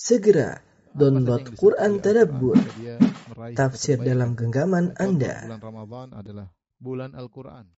Segera download Quran Tadabbur, tafsir dalam genggaman Anda. bulan Ramadan adalah bulan Al-Quran.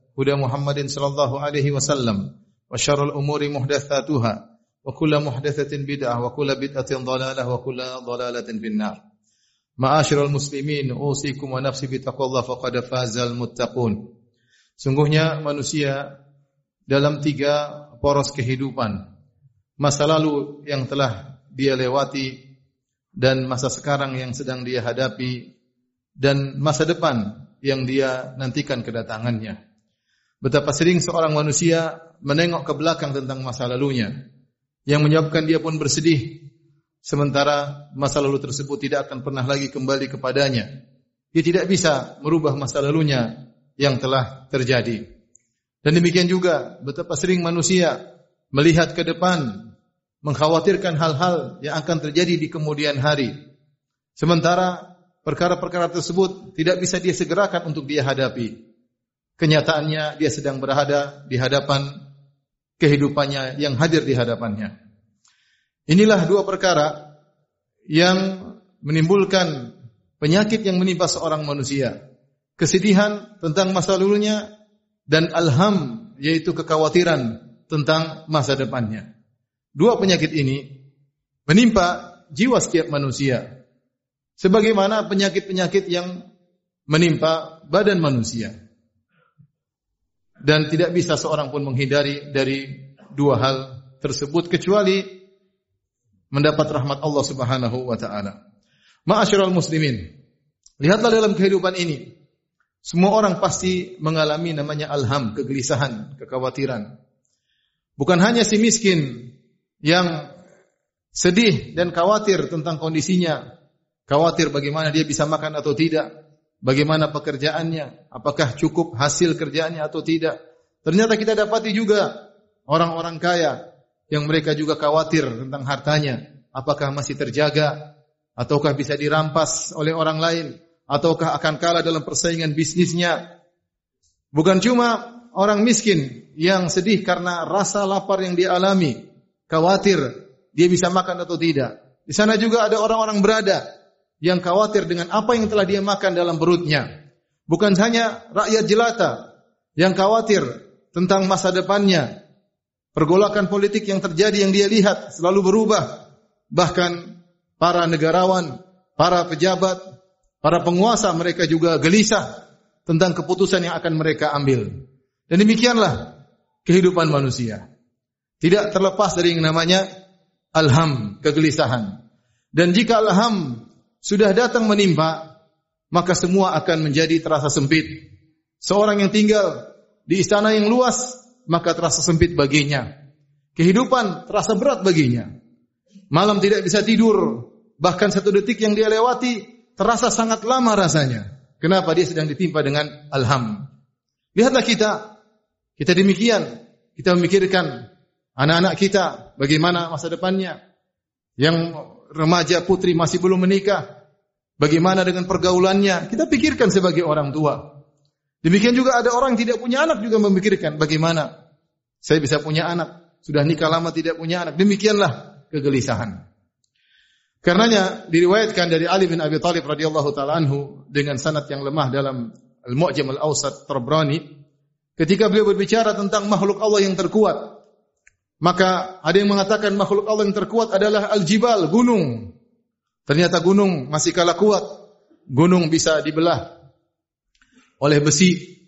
هدى محمد صلى الله عليه وسلم وشر الأمور محدثاتها وكل محدثة بدعة وكل بدعة ضلالة وكل ضلالة في النار معاشر المسلمين أوصيكم ونفسي بتقوى الله فقد فاز المتقون Sungguhnya manusia dalam tiga poros kehidupan. Masa lalu yang telah dia lewati dan masa sekarang yang sedang dia hadapi dan masa depan yang dia nantikan kedatangannya. Betapa sering seorang manusia menengok ke belakang tentang masa lalunya yang menyebabkan dia pun bersedih sementara masa lalu tersebut tidak akan pernah lagi kembali kepadanya. Dia tidak bisa merubah masa lalunya yang telah terjadi. Dan demikian juga betapa sering manusia melihat ke depan mengkhawatirkan hal-hal yang akan terjadi di kemudian hari. Sementara perkara-perkara tersebut tidak bisa dia segerakan untuk dia hadapi. Kenyataannya dia sedang berada di hadapan kehidupannya yang hadir di hadapannya. Inilah dua perkara yang menimbulkan penyakit yang menimpa seorang manusia. Kesedihan tentang masa lalunya dan alham yaitu kekhawatiran tentang masa depannya. Dua penyakit ini menimpa jiwa setiap manusia. Sebagaimana penyakit-penyakit yang menimpa badan manusia. Dan tidak bisa seorang pun menghindari dari dua hal tersebut kecuali mendapat rahmat Allah Subhanahu wa taala. Ma'asyiral muslimin, lihatlah dalam kehidupan ini semua orang pasti mengalami namanya alham, kegelisahan, kekhawatiran. Bukan hanya si miskin yang sedih dan khawatir tentang kondisinya, khawatir bagaimana dia bisa makan atau tidak, bagaimana pekerjaannya, apakah cukup hasil kerjaannya atau tidak. Ternyata kita dapati juga orang-orang kaya yang mereka juga khawatir tentang hartanya, apakah masih terjaga ataukah bisa dirampas oleh orang lain ataukah akan kalah dalam persaingan bisnisnya. Bukan cuma orang miskin yang sedih karena rasa lapar yang dia alami, khawatir dia bisa makan atau tidak. Di sana juga ada orang-orang berada yang khawatir dengan apa yang telah dia makan dalam perutnya. Bukan hanya rakyat jelata yang khawatir tentang masa depannya. Pergolakan politik yang terjadi yang dia lihat selalu berubah. Bahkan para negarawan, para pejabat, para penguasa mereka juga gelisah tentang keputusan yang akan mereka ambil. Dan demikianlah kehidupan manusia. Tidak terlepas dari yang namanya alham, kegelisahan. Dan jika alham sudah datang menimpa, maka semua akan menjadi terasa sempit. Seorang yang tinggal di istana yang luas, maka terasa sempit baginya. Kehidupan terasa berat baginya. Malam tidak bisa tidur, bahkan satu detik yang dia lewati terasa sangat lama rasanya. Kenapa dia sedang ditimpa dengan alham? Lihatlah kita, kita demikian, kita memikirkan anak-anak kita, bagaimana masa depannya. Yang remaja putri masih belum menikah, bagaimana dengan pergaulannya, kita pikirkan sebagai orang tua. Demikian juga ada orang tidak punya anak juga memikirkan bagaimana saya bisa punya anak, sudah nikah lama tidak punya anak. Demikianlah kegelisahan. Karenanya diriwayatkan dari Ali bin Abi Thalib radhiyallahu taala anhu dengan sanad yang lemah dalam Al-Mu'jam Al-Awsat Tabrani ketika beliau berbicara tentang makhluk Allah yang terkuat maka ada yang mengatakan makhluk Allah yang terkuat adalah al-jibal gunung ternyata gunung masih kalah kuat gunung bisa dibelah oleh besi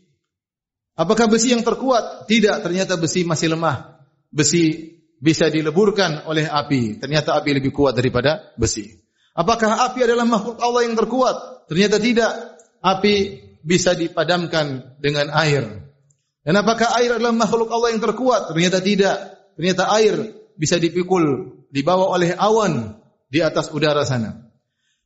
apakah besi yang terkuat tidak ternyata besi masih lemah besi bisa dileburkan oleh api. Ternyata api lebih kuat daripada besi. Apakah api adalah makhluk Allah yang terkuat? Ternyata tidak. Api bisa dipadamkan dengan air. Dan apakah air adalah makhluk Allah yang terkuat? Ternyata tidak. Ternyata air bisa dipikul, dibawa oleh awan di atas udara sana.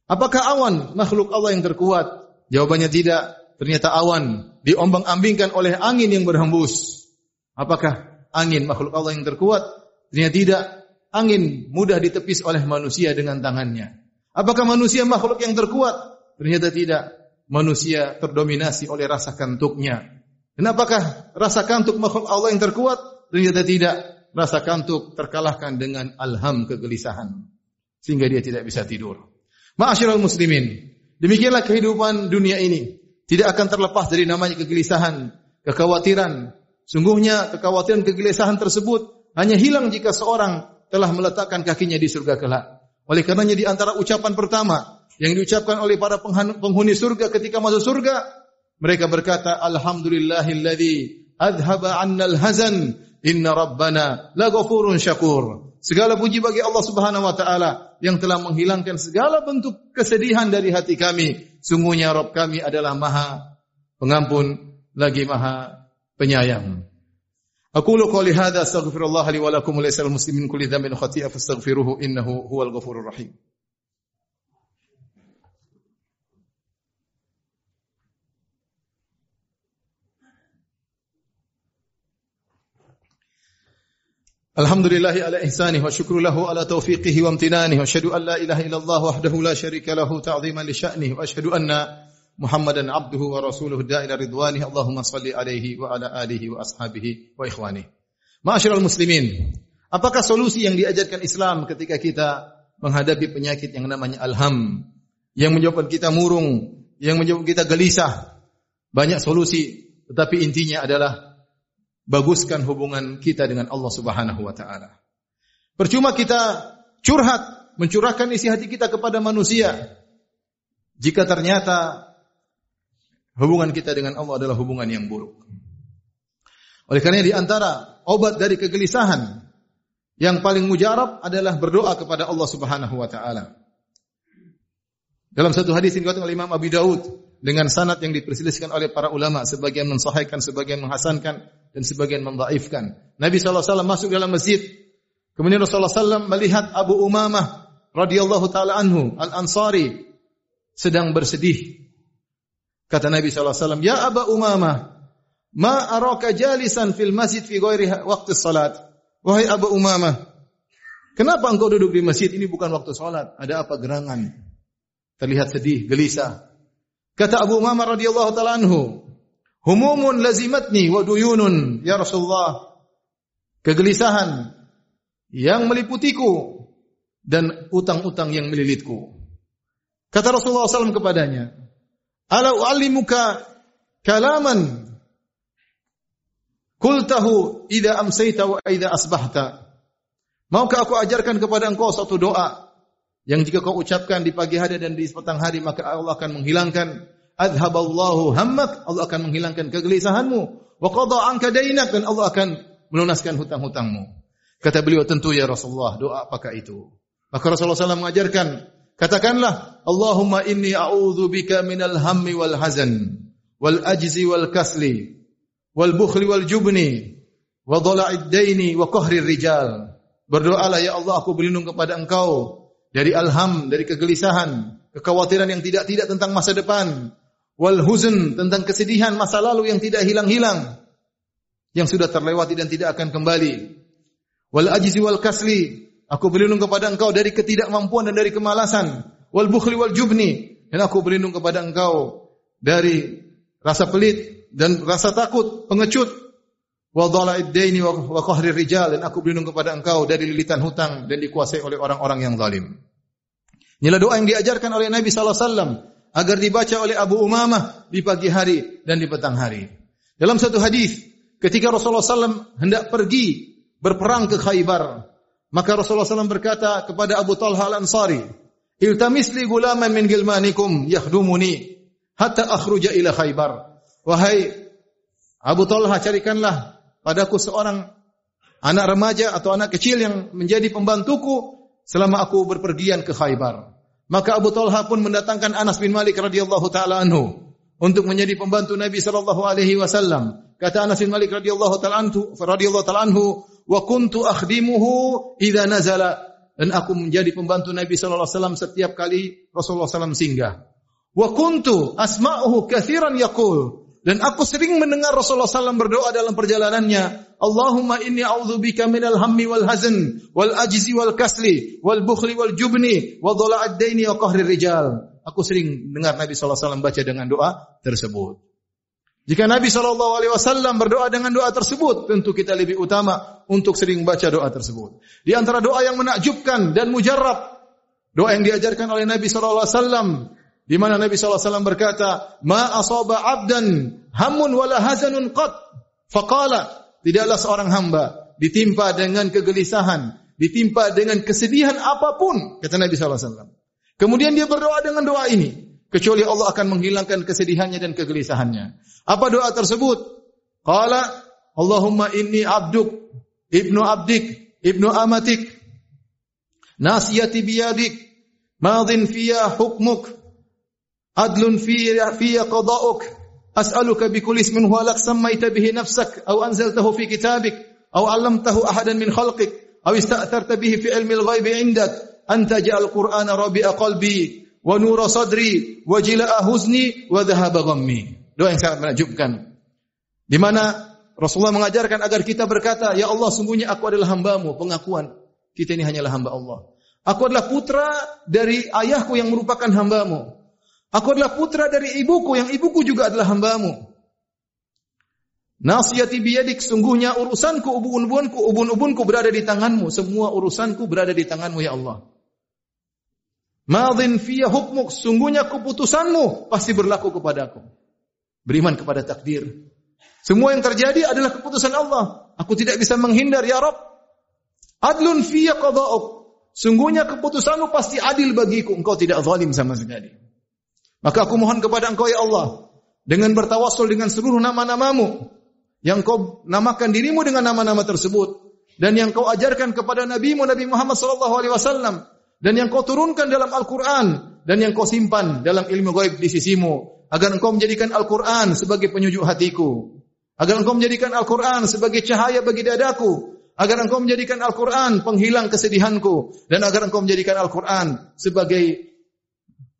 Apakah awan makhluk Allah yang terkuat? Jawabannya tidak. Ternyata awan diombang-ambingkan oleh angin yang berhembus. Apakah angin makhluk Allah yang terkuat? Ternyata tidak. Angin mudah ditepis oleh manusia dengan tangannya. Apakah manusia makhluk yang terkuat? Ternyata tidak. Manusia terdominasi oleh rasa kantuknya. Kenapakah rasa kantuk makhluk Allah yang terkuat? Ternyata tidak. Rasa kantuk terkalahkan dengan alham kegelisahan. Sehingga dia tidak bisa tidur. Ma'asyiral muslimin. Demikianlah kehidupan dunia ini. Tidak akan terlepas dari namanya kegelisahan, kekhawatiran. Sungguhnya kekhawatiran kegelisahan tersebut hanya hilang jika seorang telah meletakkan kakinya di surga kelak. Oleh karenanya di antara ucapan pertama yang diucapkan oleh para penghuni surga ketika masuk surga, mereka berkata, Alhamdulillahilladzi adhaba annal hazan, inna rabbana laghafurun syakur. Segala puji bagi Allah Subhanahu wa taala yang telah menghilangkan segala bentuk kesedihan dari hati kami. Sungguhnya Rabb kami adalah Maha Pengampun lagi Maha Penyayang. Aqulu qawli hadza astaghfirullah li wa lakum wa lisal muslimin kulli dhanbin khati'a fastaghfiruhu innahu huwal ghafurur rahim. Alhamdulillahi ala ihsanih wa syukru lahu ala taufiqihi wa amtinanih wa syahadu an la ilaha illallah wahdahu la syarika lahu ta'ziman li sya'nih wa syahadu anna Muhammadan abduhu wa rasuluhu da'ila ridwanih Allahumma salli alaihi wa ala alihi wa ashabihi wa ikhwanih. Ma'asyiral muslimin, apakah solusi yang diajarkan Islam ketika kita menghadapi penyakit yang namanya alham yang menyebabkan kita murung, yang menyebabkan kita gelisah? Banyak solusi, tetapi intinya adalah baguskan hubungan kita dengan Allah Subhanahu wa taala. Percuma kita curhat, mencurahkan isi hati kita kepada manusia jika ternyata hubungan kita dengan Allah adalah hubungan yang buruk. Oleh karena di antara obat dari kegelisahan yang paling mujarab adalah berdoa kepada Allah Subhanahu wa taala. Dalam satu hadis yang dikatakan oleh Imam Abu Daud dengan sanad yang diperselisihkan oleh para ulama, sebagian mensahihkan, sebagian menghasankan dan sebagian mendhaifkan. Nabi sallallahu alaihi wasallam masuk dalam masjid. Kemudian Rasulullah sallallahu melihat Abu Umamah radhiyallahu taala anhu al-Ansari sedang bersedih Kata Nabi SAW, Ya Aba Umamah, ma araka jalisan fil masjid fi ghairi waktu salat. Wahai Abu Umamah, kenapa engkau duduk di masjid ini bukan waktu salat? Ada apa gerangan? Terlihat sedih, gelisah. Kata Abu Umamah radhiyallahu taala anhu, humumun lazimatni wa duyunun ya Rasulullah. Kegelisahan yang meliputiku dan utang-utang yang melilitku. Kata Rasulullah SAW kepadanya, Ala u'allimuka kalaman Kultahu idza amsayta wa idza asbahta. Maukah aku ajarkan kepada engkau satu doa yang jika kau ucapkan di pagi hari dan di petang hari maka Allah akan menghilangkan adhaballahu hammak Allah akan menghilangkan kegelisahanmu wa qada anka dainak dan Allah akan melunaskan hutang-hutangmu. Kata beliau tentu ya Rasulullah doa apakah itu? Maka Rasulullah SAW mengajarkan Katakanlah, Allahumma inni a'udhu bika minal hammi wal hazan, wal ajzi wal kasli, wal bukhli wal jubni, wa dhala'id daini wa qahri rijal. Berdoalah ya Allah aku berlindung kepada engkau dari alham, dari kegelisahan, kekhawatiran yang tidak-tidak tentang masa depan, wal huzn tentang kesedihan masa lalu yang tidak hilang-hilang, yang sudah terlewati dan tidak akan kembali. Wal ajzi wal kasli, Aku berlindung kepada engkau dari ketidakmampuan dan dari kemalasan. Wal bukhli wal jubni. Dan aku berlindung kepada engkau dari rasa pelit dan rasa takut, pengecut. Wal dhala'id daini wa qahri rijal. Dan aku berlindung kepada engkau dari lilitan hutang dan dikuasai oleh orang-orang yang zalim. Inilah doa yang diajarkan oleh Nabi SAW agar dibaca oleh Abu Umamah di pagi hari dan di petang hari. Dalam satu hadis, ketika Rasulullah SAW hendak pergi berperang ke Khaybar, Maka Rasulullah SAW berkata kepada Abu Talha al-Ansari, Iltamis li gulaman min gilmanikum yahdumuni hatta akhruja ila khaybar. Wahai Abu Talha, carikanlah padaku seorang anak remaja atau anak kecil yang menjadi pembantuku selama aku berpergian ke Khaybar. Maka Abu Talha pun mendatangkan Anas bin Malik radhiyallahu taala anhu untuk menjadi pembantu Nabi sallallahu alaihi wasallam. Kata Anas bin Malik radhiyallahu taala anhu, radhiyallahu taala anhu, "Wa kuntu akhdimuhu idza nazala." Dan aku menjadi pembantu Nabi sallallahu alaihi wasallam setiap kali Rasulullah sallallahu singgah. Wa kuntu asma'uhu katsiran yaqul. Dan aku sering mendengar Rasulullah SAW berdoa dalam perjalanannya. Allahumma inni a'udzubika minal hammi wal hazn, wal ajzi wal kasli, wal bukhli wal jubni, wa dhala'ad daini wa qahri rijal. Aku sering dengar Nabi SAW baca dengan doa tersebut. Jika Nabi SAW berdoa dengan doa tersebut, tentu kita lebih utama untuk sering baca doa tersebut. Di antara doa yang menakjubkan dan mujarrab, doa yang diajarkan oleh Nabi SAW di mana Nabi SAW berkata, Ma asaba abdan hamun wala hazanun qat. Faqala, tidaklah seorang hamba ditimpa dengan kegelisahan, ditimpa dengan kesedihan apapun, kata Nabi SAW. Kemudian dia berdoa dengan doa ini. Kecuali Allah akan menghilangkan kesedihannya dan kegelisahannya. Apa doa tersebut? Qala, Allahumma inni abduk, ibnu abdik, ibnu amatik, nasiyati biyadik, madhin fiyah hukmuk, as'aluka bi kulli ismin huwa lak sammaita bihi nafsak aw anzaltahu fi kitabik aw 'allamtahu ahadan min khalqik aw ista'tharta bihi fi ilmi al-ghaib 'indak. Anta ja'al qur'ana rabi'a qalbi wa nura sadri wa jila'a huzni wa dhahaba ghammi. Doa yang sangat menakjubkan. Di mana Rasulullah mengajarkan agar kita berkata ya Allah sungguhnya aku adalah hambamu. Pengakuan. Kita ini hanyalah hamba Allah. Aku adalah putra dari ayahku yang merupakan hambamu Aku adalah putra dari ibuku yang ibuku juga adalah hambamu. Nasiyati biyadik sungguhnya urusanku ubun-ubunku ubun-ubunku berada di tanganmu semua urusanku berada di tanganmu ya Allah. Madhin fiya hukmuk sungguhnya keputusanmu pasti berlaku kepadaku. Beriman kepada takdir. Semua yang terjadi adalah keputusan Allah. Aku tidak bisa menghindar ya Rabb. Adlun fiya qada'uk. Sungguhnya keputusanmu pasti adil bagiku. Engkau tidak zalim sama sekali. Maka aku mohon kepada engkau ya Allah. Dengan bertawasul dengan seluruh nama-namamu. Yang kau namakan dirimu dengan nama-nama tersebut. Dan yang kau ajarkan kepada Nabi Nabi Muhammad SAW. Dan yang kau turunkan dalam Al-Quran. Dan yang kau simpan dalam ilmu gaib di sisimu. Agar engkau menjadikan Al-Quran sebagai penyujuk hatiku. Agar engkau menjadikan Al-Quran sebagai cahaya bagi dadaku. Agar engkau menjadikan Al-Quran penghilang kesedihanku. Dan agar engkau menjadikan Al-Quran sebagai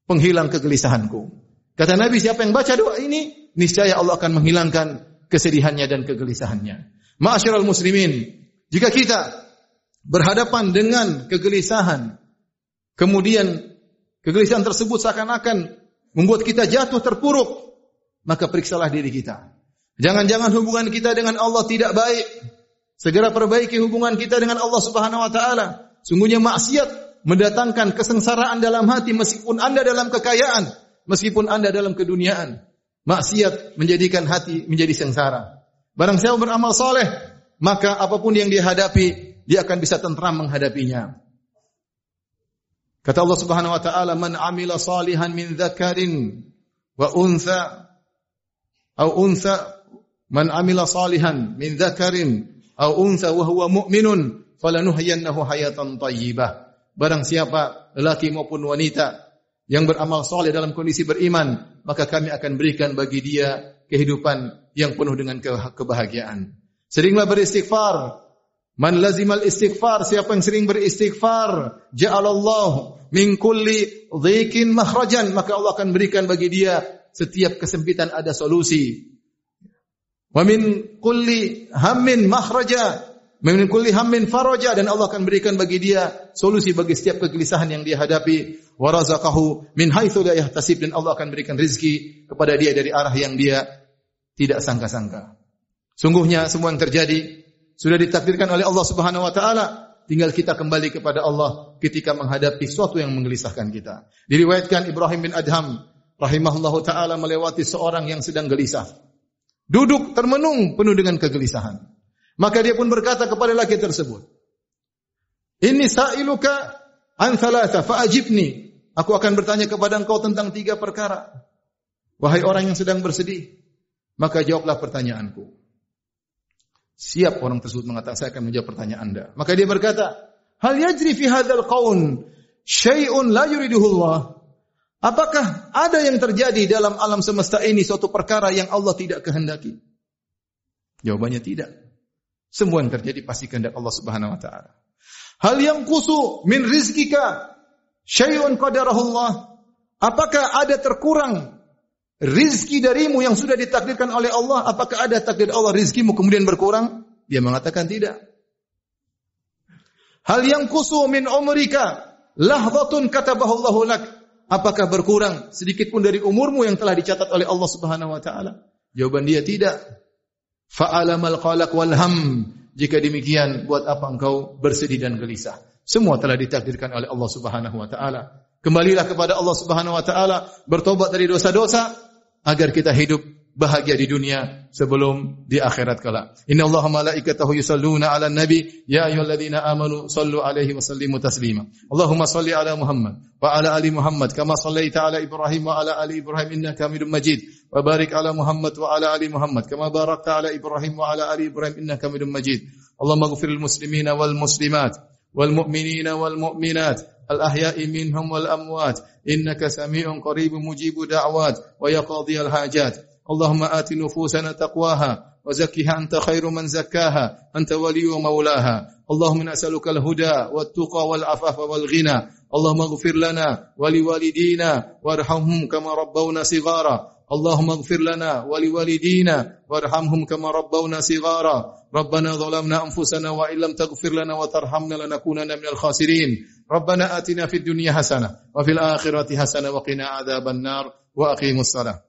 penghilang kegelisahanku. Kata Nabi, siapa yang baca doa ini, niscaya Allah akan menghilangkan kesedihannya dan kegelisahannya. Ma'asyiral muslimin, jika kita berhadapan dengan kegelisahan, kemudian kegelisahan tersebut seakan-akan membuat kita jatuh terpuruk, maka periksalah diri kita. Jangan-jangan hubungan kita dengan Allah tidak baik. Segera perbaiki hubungan kita dengan Allah Subhanahu wa taala. Sungguhnya maksiat mendatangkan kesengsaraan dalam hati meskipun anda dalam kekayaan, meskipun anda dalam keduniaan. Maksiat menjadikan hati menjadi sengsara. Barang siapa beramal soleh, maka apapun yang dia hadapi, dia akan bisa tentram menghadapinya. Kata Allah Subhanahu wa taala, "Man 'amila salihan min dzakarin wa untha aw untha man 'amila salihan min dzakarin aw untha wa huwa mu'minun falanuhyiyannahu hayatan thayyibah." Barang siapa lelaki maupun wanita yang beramal soleh dalam kondisi beriman, maka kami akan berikan bagi dia kehidupan yang penuh dengan kebahagiaan. Seringlah beristighfar. Man lazimal istighfar, siapa yang sering beristighfar, ja'alallahu min kulli dhikin makhrajan, maka Allah akan berikan bagi dia setiap kesempitan ada solusi. Wa min kulli hammin makhraja, Min kulli hammin faraja dan Allah akan berikan bagi dia solusi bagi setiap kegelisahan yang dia hadapi. Wa razaqahu min haitsu la yahtasib dan Allah akan berikan rezeki kepada dia dari arah yang dia tidak sangka-sangka. Sungguhnya semua yang terjadi sudah ditakdirkan oleh Allah Subhanahu wa taala. Tinggal kita kembali kepada Allah ketika menghadapi sesuatu yang menggelisahkan kita. Diriwayatkan Ibrahim bin Adham rahimahullahu taala melewati seorang yang sedang gelisah. Duduk termenung penuh dengan kegelisahan. Maka dia pun berkata kepada laki tersebut, Ini sa'iluka an thalatha fa'ajibni. Aku akan bertanya kepada engkau tentang tiga perkara. Wahai orang yang sedang bersedih, maka jawablah pertanyaanku. Siap orang tersebut mengatakan saya akan menjawab pertanyaan Anda. Maka dia berkata, "Hal yajri fi hadzal qaun syai'un la yuridullah?" Apakah ada yang terjadi dalam alam semesta ini suatu perkara yang Allah tidak kehendaki? Jawabannya tidak. Semua yang terjadi pasti kehendak Allah Subhanahu wa taala. Hal yang kusu min rizkika syai'un qadarahullah. Apakah ada terkurang rizki darimu yang sudah ditakdirkan oleh Allah? Apakah ada takdir Allah rizkimu kemudian berkurang? Dia mengatakan tidak. Hal yang kusu min umrika lahzatun katabahullahu lak. Apakah berkurang sedikit pun dari umurmu yang telah dicatat oleh Allah Subhanahu wa taala? Jawaban dia tidak. Fa'alamal qalaq wal ham. Jika demikian, buat apa engkau bersedih dan gelisah? Semua telah ditakdirkan oleh Allah Subhanahu wa taala. Kembalilah kepada Allah Subhanahu wa taala, bertobat dari dosa-dosa agar kita hidup bahagia di dunia sebelum di akhirat kelak. Inna Allah malaikatahu yusalluna ala nabi ya ayyuhalladzina amanu sallu alaihi wa sallimu taslima. Allahumma salli ala Muhammad wa ala ali Muhammad kama sallaita ala Ibrahim wa ala ali Ibrahim innaka Hamidum Majid. Wa barik ala Muhammad wa ala ali Muhammad kama barakta ala Ibrahim wa ala ali Ibrahim innaka Hamidum Majid. Allahumma ighfir lil muslimina wal muslimat wal mu'minina wal mu'minat al ahya'i minhum wal amwat innaka sami'un qaribun mujibu da'wat اللهم آت نفوسنا تقواها وزكها أنت خير من زكاها أنت ولي ومولاها. اللهم نسألك الهدى والتقى والعفاف والغنى. اللهم اغفر لنا ولوالدينا وارحمهم كما ربونا صغارا. اللهم اغفر لنا ولوالدينا وارحمهم كما ربونا صغارا. ربنا ظلمنا أنفسنا وإن لم تغفر لنا وترحمنا لنكونن من الخاسرين. ربنا آتنا في الدنيا حسنة وفي الآخرة حسنة وقنا عذاب النار. وأقيموا الصلاة.